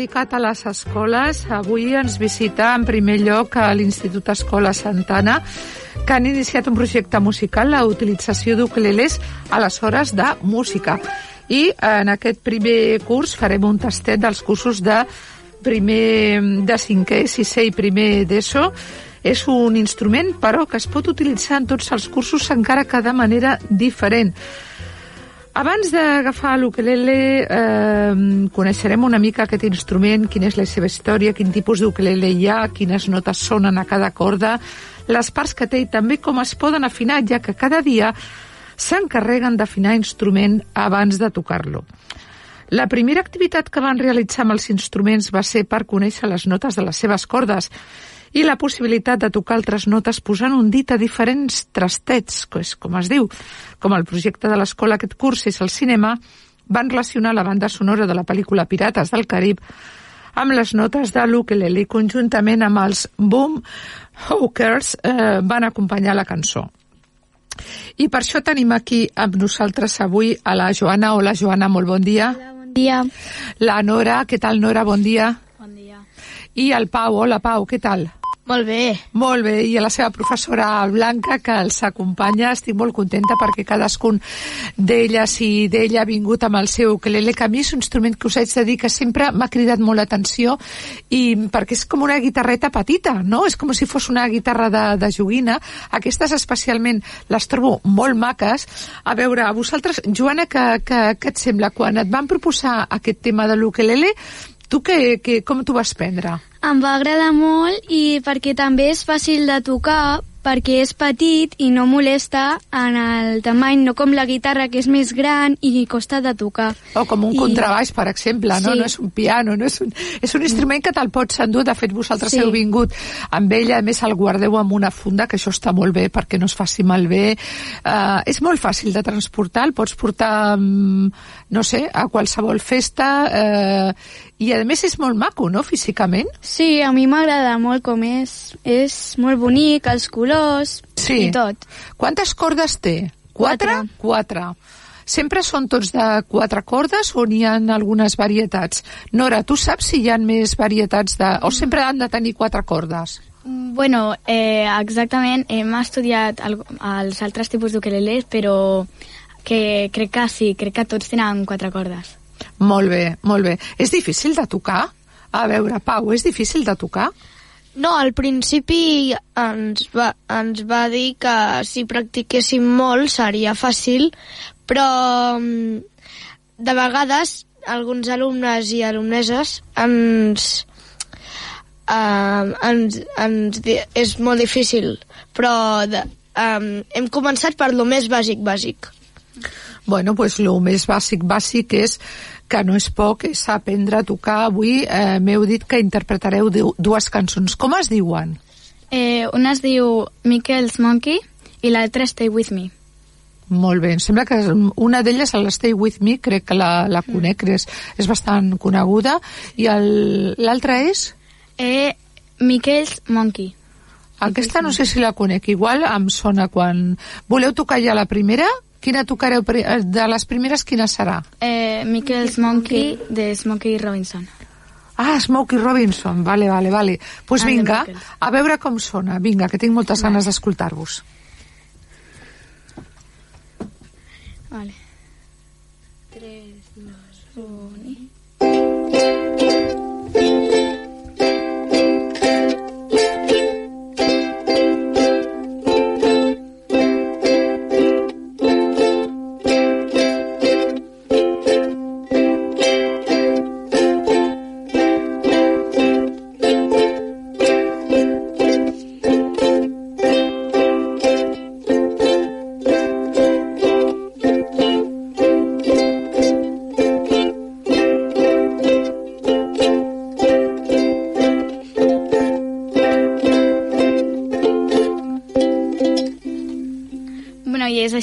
dedicat a les escoles. Avui ens visita en primer lloc a l'Institut Escola Santana, que han iniciat un projecte musical, la utilització d'ucleles a les hores de música. I en aquest primer curs farem un tastet dels cursos de primer de cinquè, sisè i primer d'ESO. És un instrument, però, que es pot utilitzar en tots els cursos, encara que de manera diferent. Abans d'agafar l'ukelele, eh, coneixerem una mica aquest instrument, quina és la seva història, quin tipus d'ukelele hi ha, quines notes sonen a cada corda, les parts que té i també com es poden afinar, ja que cada dia s'encarreguen d'afinar instrument abans de tocar-lo. La primera activitat que van realitzar amb els instruments va ser per conèixer les notes de les seves cordes i la possibilitat de tocar altres notes posant un dit a diferents trastets, com es diu, com el projecte de l'escola aquest curs és el cinema, van relacionar la banda sonora de la pel·lícula Pirates del Carib amb les notes de l'ukelele conjuntament amb els Boom Hawkers eh, van acompanyar la cançó. I per això tenim aquí amb nosaltres avui a la Joana. Hola, Joana, molt bon dia. Hola, bon dia. La Nora, què tal, Nora? Bon dia. Bon dia. I el Pau. Hola, Pau, què tal? Molt bé. Molt bé, i a la seva professora Blanca, que els acompanya. Estic molt contenta perquè cadascun d'elles i d'ella ha vingut amb el seu ukelele, que a mi és un instrument que us haig de dir que sempre m'ha cridat molt l'atenció i perquè és com una guitarreta petita, no? És com si fos una guitarra de, de joguina. Aquestes especialment les trobo molt maques. A veure, a vosaltres, Joana, que, que, què et sembla? Quan et van proposar aquest tema de l'ukelele, tu que, que, com t'ho vas prendre? Em va agradar molt i perquè també és fàcil de tocar perquè és petit i no molesta en el tamany, no com la guitarra que és més gran i costa de tocar. O com un I... contrabaix, per exemple, no? Sí. No és un piano, no és un, és un instrument que te'l pots endur. De fet, vosaltres Sí. heu vingut amb ella, a més el guardeu amb una funda, que això està molt bé perquè no es faci malbé. Uh, és molt fàcil de transportar, el pots portar, um, no sé, a qualsevol festa, uh, i a més és molt maco, no?, físicament. Sí, a mi m'agrada molt com és. És molt bonic, els colors Sí. i tot. Quantes cordes té? Quatre? Quatre. Quatre. Sempre són tots de quatre cordes o n'hi ha algunes varietats? Nora, tu saps si hi ha més varietats de... o sempre han de tenir quatre cordes? Mm, Bueno, eh, exactament, hem estudiat el, els altres tipus d'ukeleles, però que crec que sí, crec que tots tenen quatre cordes. Molt bé, molt bé. És difícil de tocar? A veure, Pau, és difícil de tocar? No, al principi ens va, ens va dir que si practiquéssim molt seria fàcil, però mm, de vegades alguns alumnes i alumneses ens, uh, ens, ens, és molt difícil, però de, um, hem començat per lo més bàsic, bàsic. Bueno, pues el més bàsic, bàsic és que no és poc, és aprendre a tocar. Avui eh, m'heu dit que interpretareu du- dues cançons. Com es diuen? Eh, una es diu Michael's Monkey i l'altra Stay With Me. Molt bé, em sembla que una d'elles, el Stay With Me, crec que la, la conec, és, és bastant coneguda, i l'altra és? Eh, Michael's Monkey. Aquesta no sé si la conec, igual em sona quan... Voleu tocar ja la primera? Quina tocareu? eh, De les primeres, quina serà? Eh, Michael's Monkey de Smokey Robinson. Ah, Smokey Robinson, vale, vale, vale. Doncs pues Ah, vinga, a veure com sona. Vinga, que tinc moltes ganes d'escoltar-vos. Vale.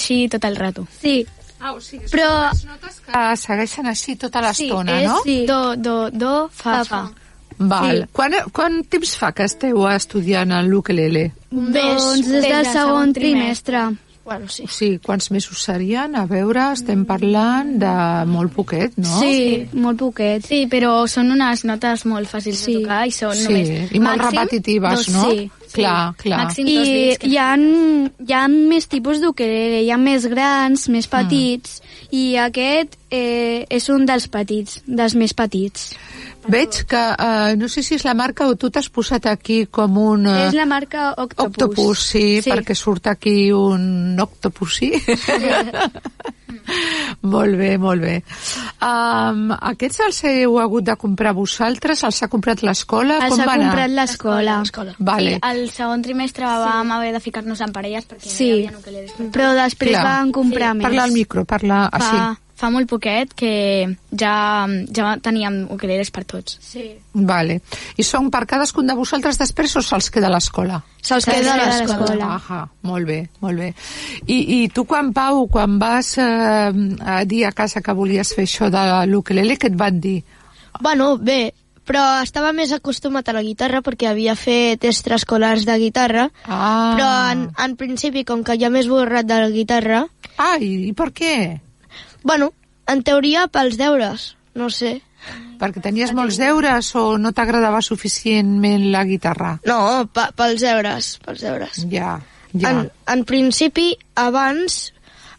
Així tot el rato. Sí, Ah, o sigui, Però- les notes que segueixen així tota l'estona, és- no? sí. Do, do, do, fa, Fa, fa. Val. Sí. Quan, quant temps fa que esteu estudiant el ukelele? Doncs des del segon trimestre. Bueno, sí. Sigui, quants mesos serien? A veure, estem parlant de molt poquet, no? Sí, molt poquet. Sí, però són unes notes molt fàcils Sí. de tocar i són Sí, només... i molt màxim repetitives, dos, no? Sí, Clar, clar. Màxim dos I dits. Que... hi ha, hi ha més tipus d'ukelele, hi ha més grans, més petits, i aquest eh, és un dels petits, dels més petits. Veig que, eh, no sé si és la marca o tu t'has posat aquí com un... eh, És la marca Octopus. Octopus, sí, sí, perquè surt aquí un octopus, sí? molt bé, molt bé. Um, aquests els heu hagut de comprar vosaltres? Els ha comprat l'escola? Els Com ha comprat l'escola. Vale. Sí, al segon trimestre vam haver de ficar-nos en parelles perquè Sí, no hi havia ukeleles. però després Clar. van comprar més. Parla al micro, parla així. fa molt poquet que ja, ja teníem ukeleles per tots. Sí. Vale. I són per cadascun de vosaltres després o se'ls queda a l'escola? Se'ls Se'ls queda a queda a l'escola. Aha, molt bé, molt bé. I, i tu quan, Pau, quan vas eh, a dir a casa que volies fer això de l'ukelele, què et van dir? Bueno, bé, però estava més acostumat a la guitarra perquè havia fet extraescolars de guitarra, Ah. però en, en principi, com que ja m'he esborrat de la guitarra, Ah, i, i per què? Bueno, en teoria pels deures, no sé. Perquè tenies molts deures o no t'agradava suficientment la guitarra? No, pels deures, pels deures. Ja, ja. En, en principi, abans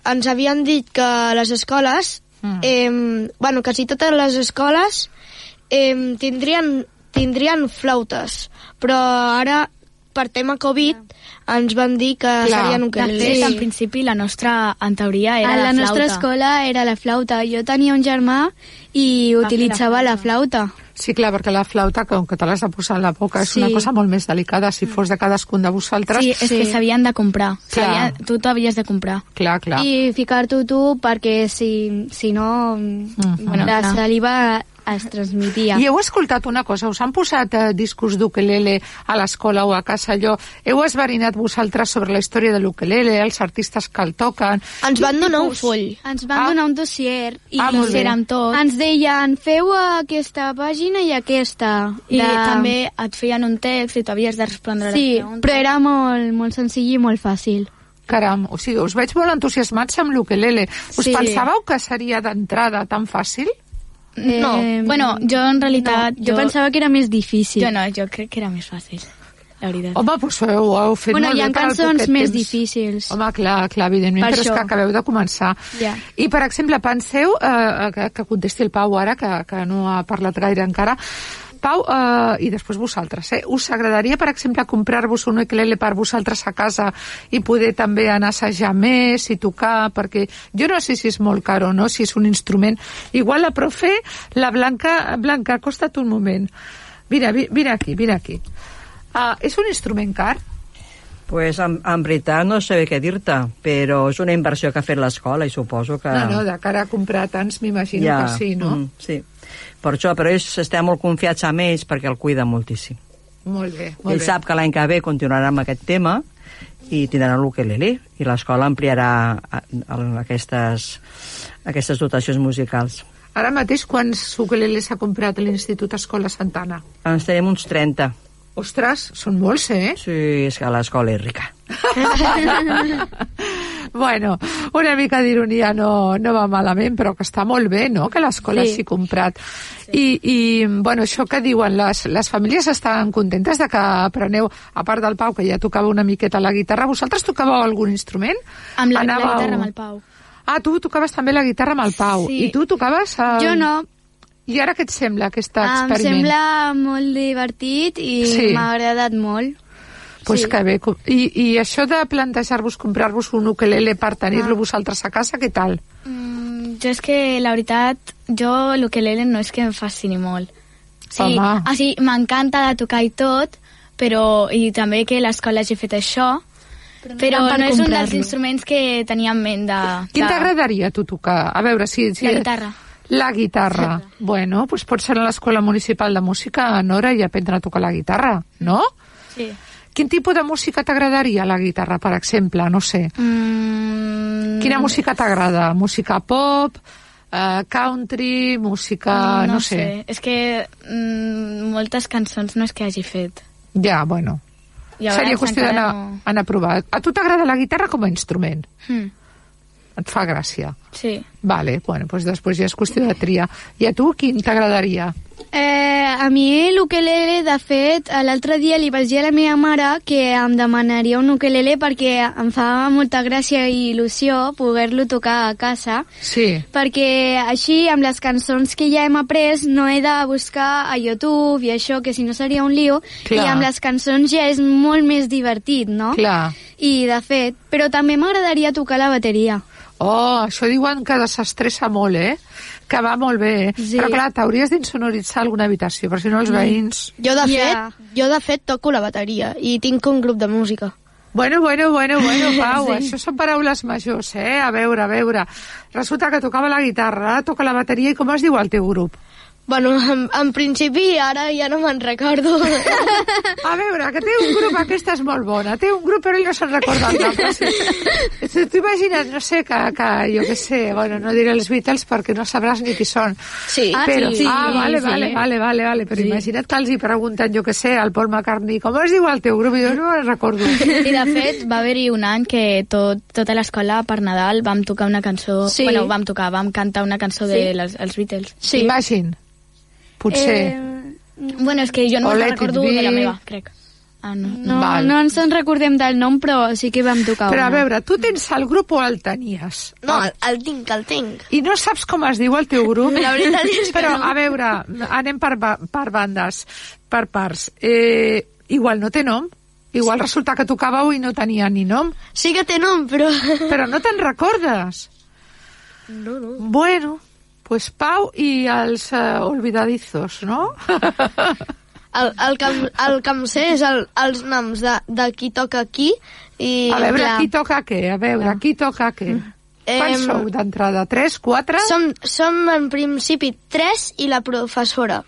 ens havien dit que les escoles, Mm. eh, bueno, quasi totes les escoles eh, tindrien, tindrien flautes, però ara, per tema Covid, ens van dir que Clar. serien ukeleles. fet, en principi, la nostra, en teoria, era a la, la, nostra flauta. escola era la flauta. Jo tenia un germà i Va fer utilitzava la la flauta. Sí, clar, perquè la flauta, com que te l'has de posar a la boca, és Sí. una cosa molt més delicada. Si fos de cadascun de vosaltres... Sí, és que Sí. s'havien de comprar. S'havia- Tu t'havies de comprar. Clar, clar. I ficar-t'ho tu perquè si, si no Mhm. la clar. saliva es transmetia. I heu escoltat una cosa, us han posat eh, discos d'ukelele a l'escola o a casa allò? Heu esverinat vosaltres sobre la història de l'ukelele, els artistes que el toquen? Ens van donar un full. Ens van Ah. donar un dossier i Ah, molt bé. amb tot. ens deien feu aquesta pàgina i aquesta. I també et feien un text i tu havies de respondre Sí, les preguntes. però era molt, molt senzill i molt fàcil. Caram, o sigui, us veig molt entusiasmats amb l'ukelele. Us Sí. pensàveu que seria d'entrada tan fàcil? No, Eh, bueno, jo en realitat... No, jo, pensava que era més difícil. Jo no, jo crec que era més fàcil, la veritat. Home, doncs heu, heu fet bueno, molt hi bé ha per al cançons més temps. difícils. Home, clar, clar, evidentment, Per però és això. que acabeu de començar. Ja. I, per exemple, penseu, eh, que, que contesti el Pau ara, que, que no ha parlat gaire encara, Pau, eh, i després vosaltres, eh? us agradaria, per exemple, comprar-vos un ukelele per vosaltres a casa i poder també anar a assajar més i tocar, perquè jo no sé si és molt car o no, si és un instrument. Igual la profe, la Blanca, Blanca, acosta't un moment. Mira, vi- vine aquí, vine aquí. Uh, és un instrument car? Pues en, en veritat no sé què dir-te, però és una inversió que ha fet l'escola i suposo que... No, no, de cara a comprar tants m'imagino que sí, no? mm, sí. Per això, però ells estem molt confiats amb ells perquè el cuida moltíssim. Molt bé, Ell molt bé. sap que l'any que ve continuarà amb aquest tema i tindrà l'ukelele i l'escola ampliarà a- a- aquestes, aquestes dotacions musicals. Ara mateix quants ukeleles ha comprat l'Institut Escola Santana? Ens tenim uns 30. Ostres, són molts, eh? Sí, és que l'escola és rica. bueno, una mica d'ironia no, no va malament, però que està molt bé, no?, que l'escola Sí. hagi comprat. I, I, bueno, això que diuen, les, les famílies estan contentes de que apreneu, a part del Pau, que ja tocava una miqueta la guitarra, vosaltres tocàveu algun instrument? Amb la, la Anàveu- guitarra amb el Pau. Ah, tu tocaves també la guitarra amb el Pau. Sí. I tu tocaves... El... Jo no, I ara què et sembla, aquest em experiment? sembla molt divertit i Sí. m'ha agradat molt. Pues Sí. que bé. I, I això de plantejar-vos comprar-vos un ukelele per tenir-lo vosaltres a casa, què tal? Mm, jo és que, la veritat, jo l'ukelele no és que em fascini molt. Sí, Home. o sigui, m'encanta de tocar i tot, però, i també que l'escola hagi fet això, però, no per no és un dels instruments que tenia en ment de... Quin de... t'agradaria a tu tocar? A veure, si... si La guitarra. La guitarra. bueno, doncs pots anar a l'Escola Municipal de Música a Nora i aprendre a tocar la guitarra, no? Sí. Quin tipus de música t'agradaria la guitarra, per exemple? No sé. Mm, Quina música t'agrada? Música pop, eh, country, música... no, sé. És que mm, moltes cançons no és que hagi fet. Ja, bueno. Llavors, Seria qüestió d'anar no- a provar. A tu t'agrada la guitarra com a instrument? Hmm. Et fa gràcia. Sí. Vale, bueno, doncs després ja és qüestió de triar. I a tu quin t'agradaria? Eh, a mi l'ukelele, de fet, l'altre dia li vaig dir a la meva mare que em demanaria un ukelele perquè em fa molta gràcia i il·lusió poder-lo tocar a casa Sí. perquè així amb les cançons que ja hem après no he de buscar a YouTube i això que si no seria un lío Clar. i amb les cançons ja és molt més divertit, no? Clar. I de fet, però també m'agradaria tocar la bateria. Oh, això diuen que desestressa molt, eh? Que va molt bé. Sí. Però clar, t'hauries d'insonoritzar alguna habitació, perquè si no els veïns... Jo, de Ja. fet, jo, de fet, toco la bateria i tinc un grup de música. Bueno, bueno, bueno, bueno, Pau, sí. això són paraules majors, eh? A veure, a veure. Resulta que tocava la guitarra, toca la bateria, i com es diu el teu grup? Bueno, en, en principi, ara ja no me'n recordo. A veure, que té un grup, aquesta és molt bona. Té un grup, però ell no se'n recorda el nom. Sí. T'ho imagines, no sé, que, que jo què sé, bueno, no diré els Beatles perquè no sabràs ni qui són. Sí. Ah, però, sí, ah, vale, sí. vale, vale, vale, vale, però Sí. imagina't que els hi pregunten, jo què sé, al Paul McCartney, com es diu el teu grup? I jo no me'n recordo. I de fet va haver-hi un any que tot, tota l'escola per Nadal vam tocar una cançó... Sí. Bueno, vam tocar, vam cantar una cançó Sí. de les, els Beatles. Sí. Imagine. Potser. Eh, Bueno, és que jo no me'n recordo de la Be. meva, crec. Ah, no. no, Val. no ens en recordem del nom, però sí que vam tocar Però a una. veure, tu tens el grup o el tenies? No, el, el tinc, el tinc. I no saps com es diu el teu grup? La veritat és que Però, no. a veure, anem per, ba- per bandes, per parts. Eh, igual no té nom. Igual resulta que tocàveu i no tenia ni nom. Sí que té nom, però... Però no te'n recordes. No, no. Bueno, pues Pau i els uh, olvidadizos, no? El, el, que, el que em sé és el, els noms de, de qui toca qui i... A veure, clar, qui toca què? A veure, qui toca què? Quants Em, sou d'entrada? Tres, quatre? Som, som en principi tres i la professora.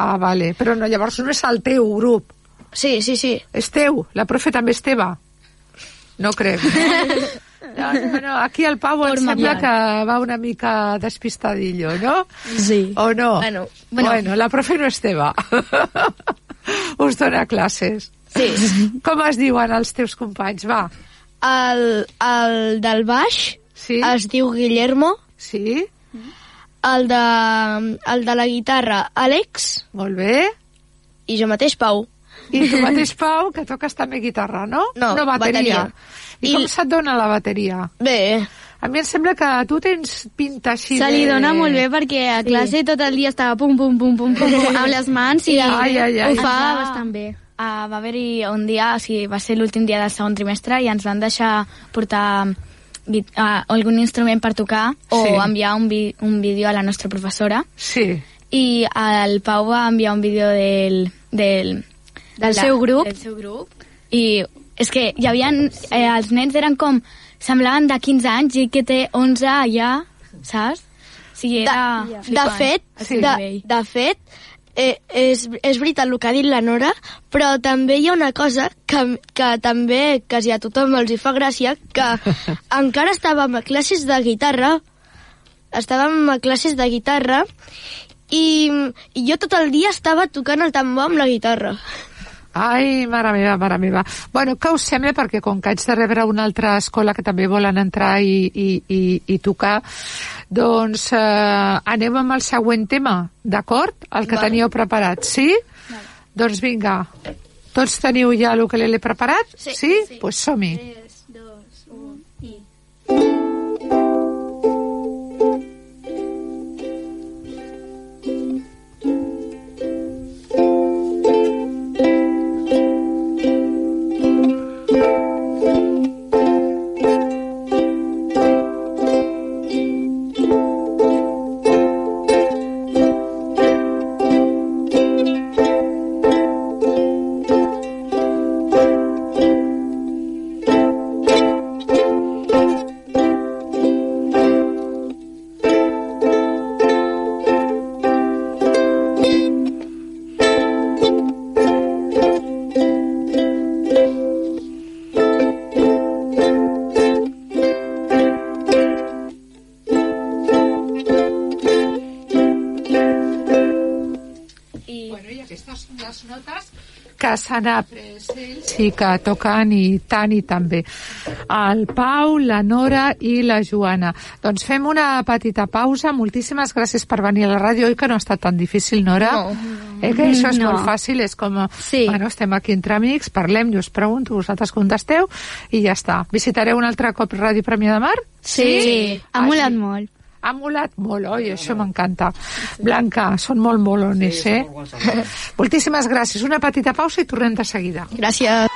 Ah, vale. Però no, llavors no és el teu grup. Sí, sí, sí. És teu. La profe també és teva. No crec. No, no, no, aquí el Pau em sembla que va una mica despistadillo, no? Sí. O no? Bueno, bueno, bueno. la profe no és teva. Us dona classes. Sí. Com es diuen els teus companys? Va. El, el del baix Sí? es diu Guillermo, Sí? el de, el de la guitarra Àlex Molt bé. i jo mateix Pau. I tu mateix, Pau, que toques també guitarra, no? No, no bateria. bateria. I, I- com se't dona la bateria? Bé, A mi em sembla que tu tens pinta així Se li de... dona molt bé perquè a classe tot el dia estava pum, pum, pum, pum, pum, pum amb les mans i Ai, ai, ai. ho fa Ah. bastant bé. Uh, va haver-hi un dia, o sigui, va ser l'últim dia del segon trimestre i ens van deixar portar uh, algun instrument per tocar o Sí. enviar un, vi un vídeo a la nostra professora Sí. i el Pau va enviar un vídeo del, del, Del seu grup. del seu grup i és que hi havia, eh, els nens eren com semblaven de 15 anys i que té 11 ja, saps? O sigui, de, era de flipant, fet, seu de, de fet eh, és, és veritat el que ha dit la Nora, però també hi ha una cosa que, que també quasi a tothom els hi fa gràcia, que encara estàvem a classes de guitarra, estàvem a classes de guitarra i, i jo tot el dia estava tocant el tambor amb la guitarra. Ai, mare meva, mare meva. Bueno, què us sembla? Perquè com que haig de rebre una altra escola que també volen entrar i, i, i, i tocar, doncs eh, anem amb el següent tema, d'acord? El que Vale. teníeu preparat, sí? Doncs vinga. Tots teniu ja l'he preparat? Sí. Sí? Doncs pues som-hi. Thank Sanap sí que toquen i tant i també. El Pau, la Nora i la Joana. Doncs fem una petita pausa. Moltíssimes gràcies per venir a la ràdio. Oi que no ha estat tan difícil, Nora? No. Eh, que això és No. molt fàcil, és com... Sí. Bueno, estem aquí entre amics, parlem, jo us pregunto, vosaltres contesteu i ja està. Visitareu un altre cop Ràdio Premià de Mar? Sí, ha Ah, molat sí. molt. Ha molat molt, oi? Això m'encanta. Blanca, són molt molones, Sí, eh? guapos. Moltíssimes gràcies. Una petita pausa i tornem de seguida. Gràcies.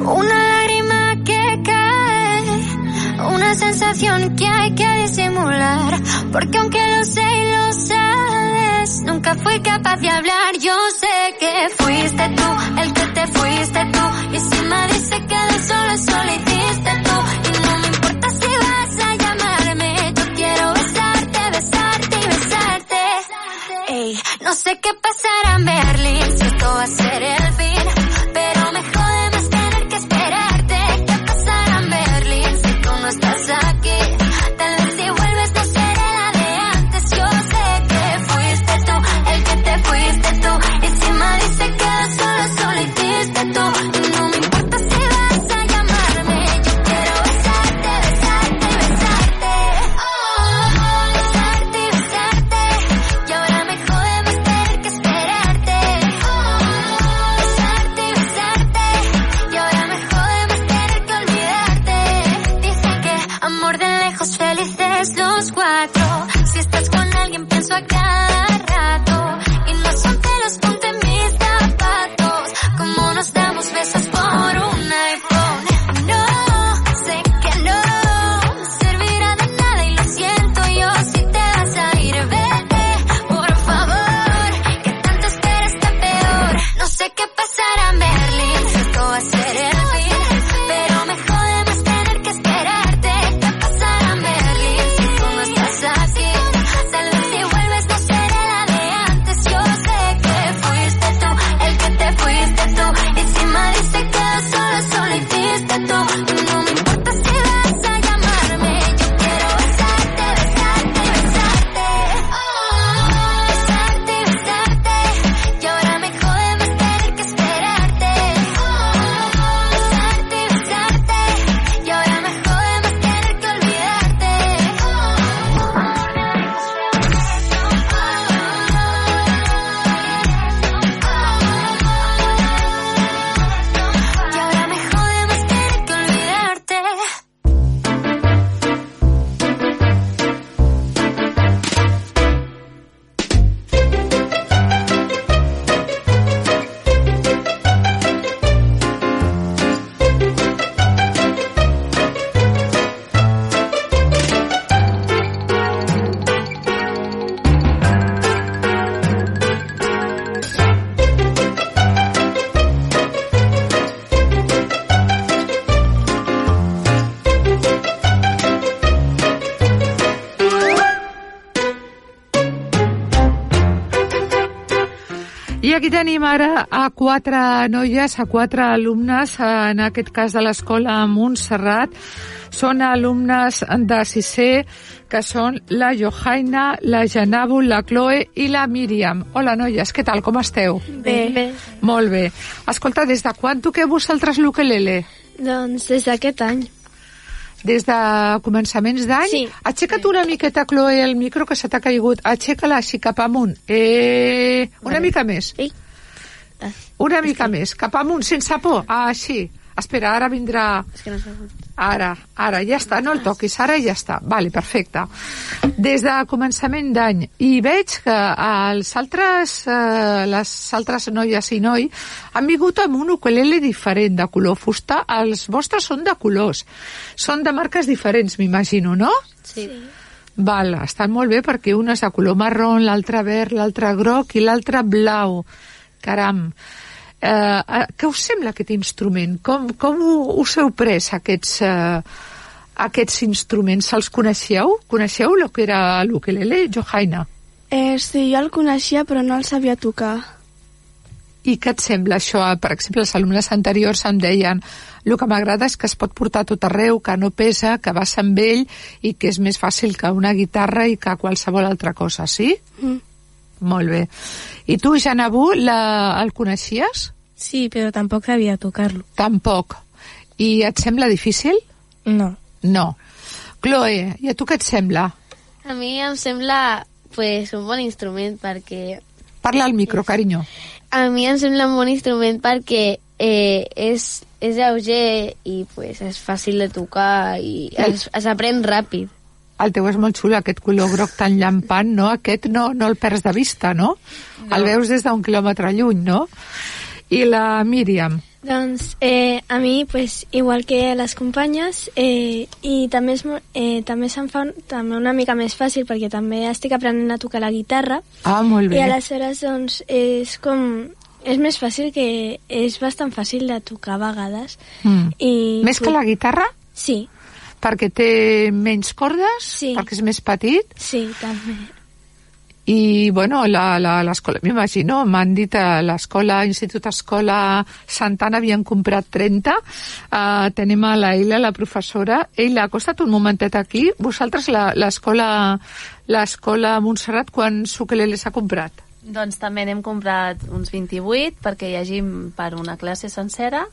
Una lágrima que cae, una sensación que hay que disimular, porque aunque lo sé y lo sabes, nunca fui capaz de hablar. Yo sé que fuiste tú encima dice que de solo solo hiciste tú, y no me importa si vas a llamarme, yo quiero besarte, besarte y besarte. Ey, no sé qué pasará en Berlín, si esto va a ser forgot. Tenim ara a quatre noies, a quatre alumnes, en aquest cas de l'escola Montserrat. Són alumnes de sisè, que són la Johaina, la Janabu, la Chloe i la Míriam. Hola, noies, què tal, com esteu? Bé. Bé. Molt bé. Escolta, des de quan toqueu vosaltres l'ukelele? Doncs des d'aquest any. Des de començaments d'any? Sí. Aixeca't una miqueta, Chloe, el micro que se t'ha caigut. Aixeca-la així cap amunt. Eh, una Vale. mica més. Sí. Una mica més, cap amunt, sense por. Ah, així. Espera, ara vindrà... És que no. Ara, ara, ja està, no el toquis, ara ja està. Vale, perfecte. Des de començament d'any. I veig que els altres, eh, les altres noies i noi han vingut amb un ukulele diferent de color fusta. Els vostres són de colors. Són de marques diferents, m'imagino, no? Sí. Val, estan molt bé perquè un és de color marró, l'altre verd, l'altre groc i l'altre blau. Caram. Eh, eh, què us sembla aquest instrument? Com, com us heu pres aquests, eh, aquests instruments? Els coneixeu? Coneixeu el que era l'ukelele, Johaina? Eh, sí, jo el coneixia però no el sabia tocar. I què et sembla això? Per exemple, els alumnes anteriors em deien el que m'agrada és que es pot portar tot arreu, que no pesa, que vas amb ell i que és més fàcil que una guitarra i que qualsevol altra cosa, sí? Mm. Molt bé. I tu, Janabú, la... el coneixies? Sí, però tampoc sabia tocar-lo. Tampoc. I et sembla difícil? No. No. Chloe, i a tu què et sembla? A mi em sembla pues, un bon instrument perquè... Parla al micro, carinyo. A mi em sembla un bon instrument perquè eh, és, és lleuger i pues, és fàcil de tocar i es, es aprèn ràpid. El teu és molt xulo, aquest color groc tan llampant, no? Aquest no, no el perds de vista, no? no. El veus des d'un quilòmetre lluny, no? I la Míriam? Doncs eh, a mi, pues, igual que les companyes, eh, i també, és, eh, també se'm fa un, també una mica més fàcil perquè també estic aprenent a tocar la guitarra Ah, molt bé. i aleshores doncs, és com... És més fàcil que és bastant fàcil de tocar a vegades. Mm. I, Més que la guitarra? Sí, Perquè té menys cordes? Sí. Perquè és més petit? sí, també. I, bueno, la- la- l'escola, m'imagino, m'han dit a l'escola, Institut Escola Santana havien comprat 30. Uh, tenim a la Eila, la professora. Eila, acosta't un momentet aquí. Vosaltres, la- l'escola l'escola Montserrat, quants ukeleles ha comprat? Doncs també n'hem comprat uns 28 perquè hi hagi per una classe sencera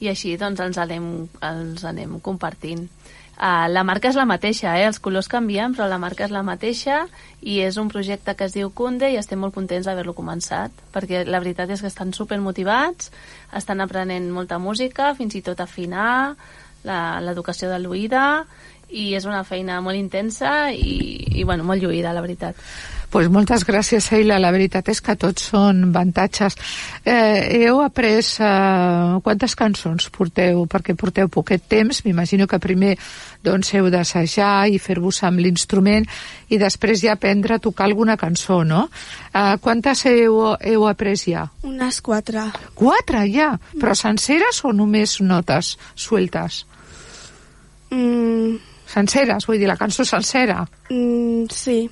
i així doncs els anem, els anem compartint. Uh, la marca és la mateixa, eh? els colors canvien, però la marca és la mateixa i és un projecte que es diu Kunde i estem molt contents d'haver-lo començat perquè la veritat és que estan super motivats, estan aprenent molta música, fins i tot afinar, l'educació de l'oïda i és una feina molt intensa i, i bueno, molt lluïda, la veritat. Pues moltes gràcies, Eila. La veritat és que tots són avantatges. Eh, heu après eh, quantes cançons porteu? Perquè porteu poquet temps. M'imagino que primer doncs, heu d'assajar i fer-vos amb l'instrument i després ja aprendre a tocar alguna cançó, no? Eh, quantes heu, heu après ja? Unes quatre. Quatre, ja? Però senceres o només notes sueltes? Mm, Senceres, vull dir, la cançó sencera. mm, sí.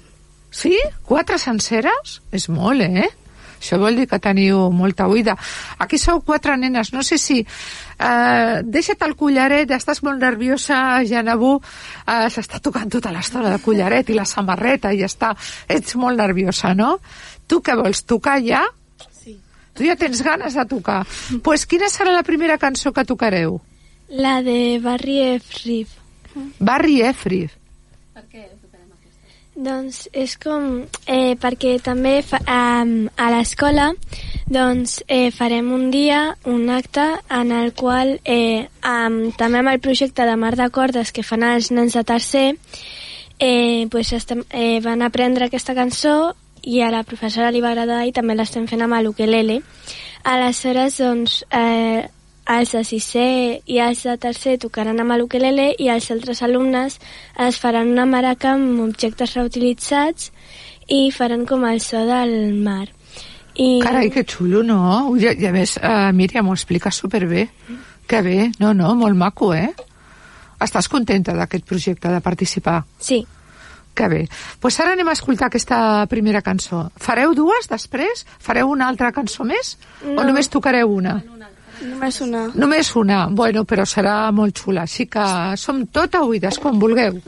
Sí? Quatre senceres? És molt, eh? Això vol dir que teniu molta oïda. Aquí sou quatre nenes, no sé si... Eh, deixa't el collaret, estàs molt nerviosa, Janabú, eh, s'està tocant tota l'estona de collaret i la samarreta i ja està. Ets molt nerviosa, no? Tu què vols, tocar ja? Sí. Tu ja tens ganes de tocar. Doncs pues quina serà la primera cançó que tocareu? La de Barry Efrif. Barry Efrif. Doncs és com... Eh, perquè també fa, um, a l'escola doncs, eh, farem un dia, un acte en el qual eh, um, també amb el projecte de Mar de Cordes que fan els nens de tercer eh, pues estem, eh, van aprendre aquesta cançó i a la professora li va agradar i també l'estem fent amb l'ukelele. Aleshores, doncs, eh, els de sisè i els de tercer tocaran amb l'ukelele i els altres alumnes es faran una maraca amb objectes reutilitzats i faran com el so del mar. I... Carai, que xulo, no? I, i a més, uh, Míriam, ho explica superbé. Que bé, no, no, molt maco, eh? Estàs contenta d'aquest projecte, de participar? Sí. Que bé. Doncs pues ara anem a escoltar aquesta primera cançó. Fareu dues després? Fareu una altra cançó més? O No. només tocareu una? Només una. Només una. Bueno, però serà molt xula. Així que som tot oïdes, quan vulgueu.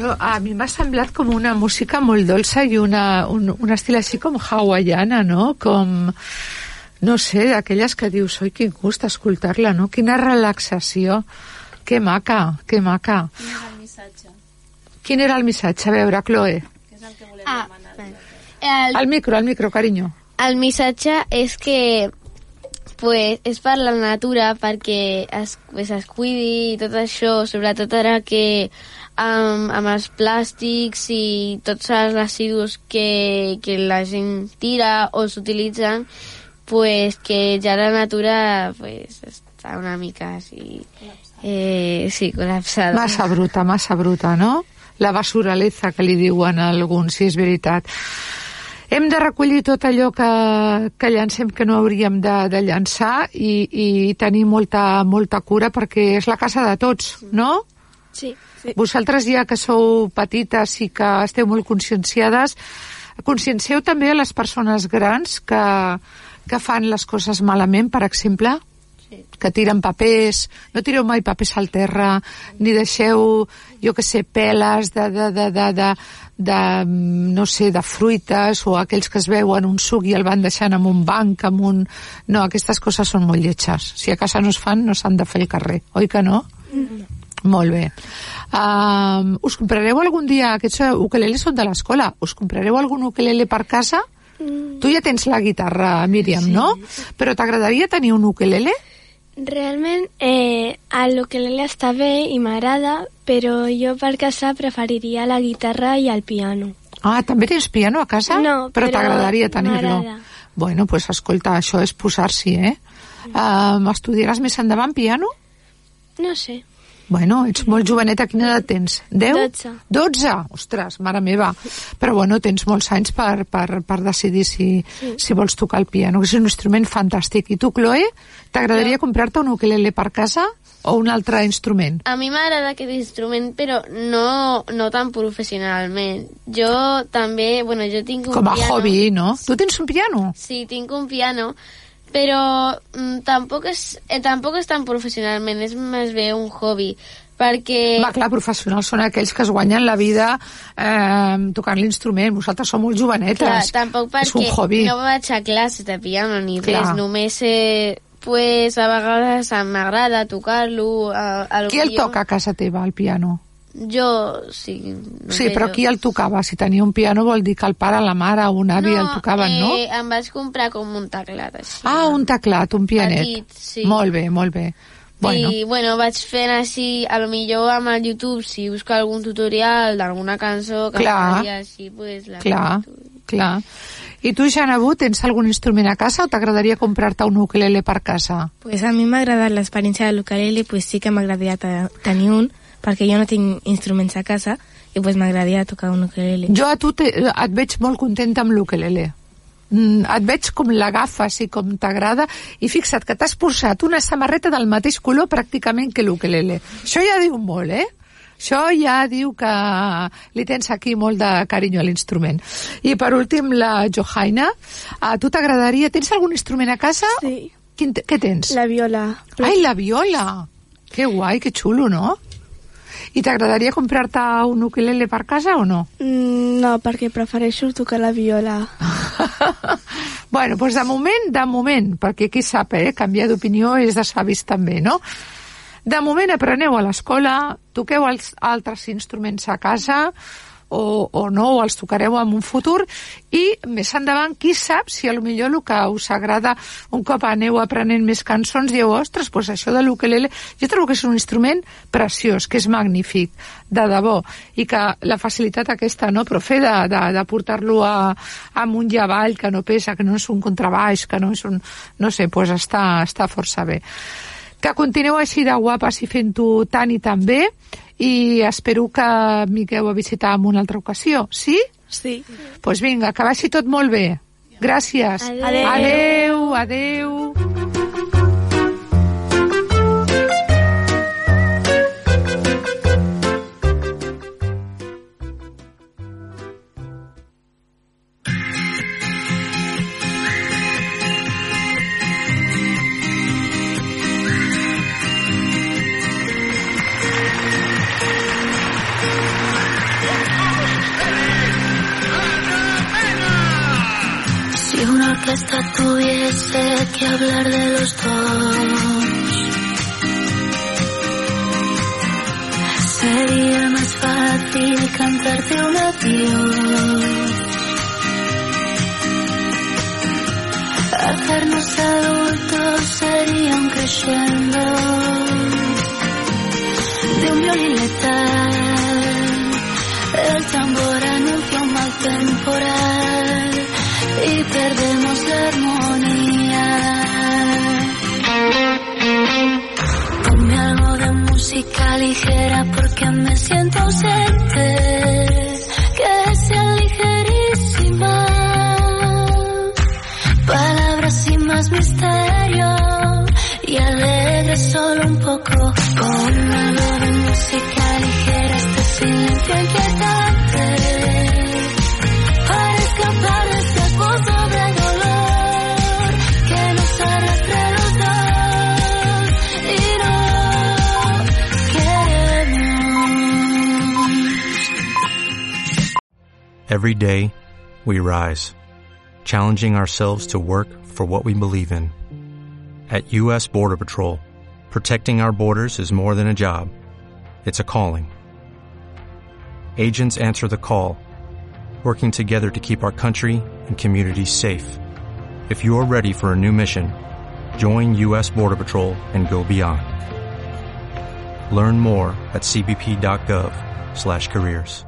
Bueno, a mi m'ha semblat com una música molt dolça i una, un, un estil així com hawaiana, no? Com, no sé, d'aquelles que dius, oi, quin gust escoltar-la, no? Quina relaxació. Que maca, que maca. Quin és el missatge? Quin era el missatge? A veure, Chloe. Què és el que volem Ah, demanar? El, Al micro, al micro, carinyo. el missatge és que pues, és per la natura perquè es, pues, es cuidi i tot això, sobretot ara que amb, amb els plàstics i tots els residus que, que la gent tira o s'utilitzen pues, que ja la natura pues, està una mica així eh, sí, col·lapsada Massa bruta, massa bruta, no? La basuraleza que li diuen a alguns, si és veritat. Hem de recollir tot allò que, que llancem que no hauríem de, de llançar i, i tenir molta, molta cura perquè és la casa de tots, no? Sí, sí. Vosaltres ja que sou petites i que esteu molt conscienciades, consciencieu també a les persones grans que, que fan les coses malament, per exemple? que tiren papers, no tireu mai papers al terra, ni deixeu, jo que sé, peles de, de, de, de, de, de, no sé, de fruites o aquells que es veuen un suc i el van deixant en un banc, amb un... No, aquestes coses són molt lletges. Si a casa no es fan, no s'han de fer al carrer, oi que no? Molt bé. Um, us comprareu algun dia, aquests ukeleles són de l'escola, us comprareu algun ukelele per casa? Tu ja tens la guitarra, Míriam, sí. no? Però t'agradaria tenir un ukelele? Realment, eh, el ukelele està bé i m'agrada, però jo per casa preferiria la guitarra i el piano. Ah, també tens piano a casa? No, però, però t'agradaria tenir-lo. Bueno, pues escolta, això és posar-s'hi, eh? Um, estudiaràs més endavant piano? No sé. Bueno, ets molt joveneta, quina edat tens? 10? Dotze. 12? Ostres, mare meva. Però bueno, tens molts anys per, per, per decidir si, Sí. si vols tocar el piano, que és un instrument fantàstic. I tu, Chloe, t'agradaria comprar-te un ukelele per casa o un altre instrument? A mi m'agrada aquest instrument, però no, no tan professionalment. Jo també, bueno, jo tinc un Com a piano. hobby, no? Tu tens un piano? Sí, tinc un piano, però mm, tampoc, és, eh, tampoc és tan professionalment, és més bé un hobby, perquè... Va, clar, professionals són aquells que es guanyen la vida eh, tocant l'instrument. Vosaltres sou molt jovenetes. Clar, tampoc És un perquè hobby. no vaig a classes de piano ni Clar. res, només eh, pues, a vegades m'agrada tocar-lo. lo Qui el jo- toca a casa teva, el piano? Jo, sí. No Sí, però jo. qui el tocava? Si tenia un piano vol dir que el pare, la mare o un avi el tocaven, no? Eh, em vaig comprar com un teclat, així. Ah, un teclat, un pianet. Petit, sí. Molt bé, molt bé. Bueno, I, bueno, vaig fent així, a lo millor amb el YouTube, si busca algun tutorial d'alguna cançó que Clar. així, pues, la clar, clar. I tu, Janabu, tens algun instrument a casa o t'agradaria comprar-te un ukelele per casa? Pues a mi m'ha agradat l'experiència de l'ukulele, pues sí que m'agradaria te- tenir un, perquè jo no tinc instruments a casa, i pues m'agradaria tocar un ukulele. Jo a tu te, et veig molt contenta amb l'ukelele. Mm, et veig com l'agafes i com t'agrada i fixa't que t'has posat una samarreta del mateix color pràcticament que l'ukelele. Això ja diu molt, eh? Això ja diu que li tens aquí molt de carinyo a l'instrument. I per últim, la Johaina, a tu t'agradaria... Tens algun instrument a casa? Sí. Quin, què tens? La viola. Ai, la viola! Que guai, que xulo, no? I t'agradaria comprar-te un ukelele per casa o no? Mm, no, perquè prefereixo tocar la viola. bueno, doncs de moment, de moment, perquè qui sap, eh, canviar d'opinió és de savis també, no? De moment apreneu a l'escola, toqueu els altres instruments a casa, o, o no, o els tocareu en un futur, i més endavant, qui sap si a lo millor el que us agrada, un cop aneu aprenent més cançons, dieu, ostres, doncs això de l'ukelele, jo trobo que és un instrument preciós, que és magnífic, de debò, i que la facilitat aquesta, no?, però fer de, de, de portar-lo a, amunt i avall, que no pesa, que no és un contrabaix, que no és un... no sé, doncs està, està força bé que continueu així de guapes i fent-ho tant i tan bé i espero que m'hiqueu a visitar en una altra ocasió, sí? Sí. Doncs pues vinga, que vagi tot molt bé. Gràcies. Adéu. Adéu, adéu. Si hablar Every day, we rise, challenging ourselves to work for what we believe in. At U.S. Border Patrol, protecting our borders is more than a job, it's a calling. Agents answer the call, working together to keep our country and communities safe. If you are ready for a new mission, join U.S. Border Patrol and go beyond. Learn more at cbp.gov/careers.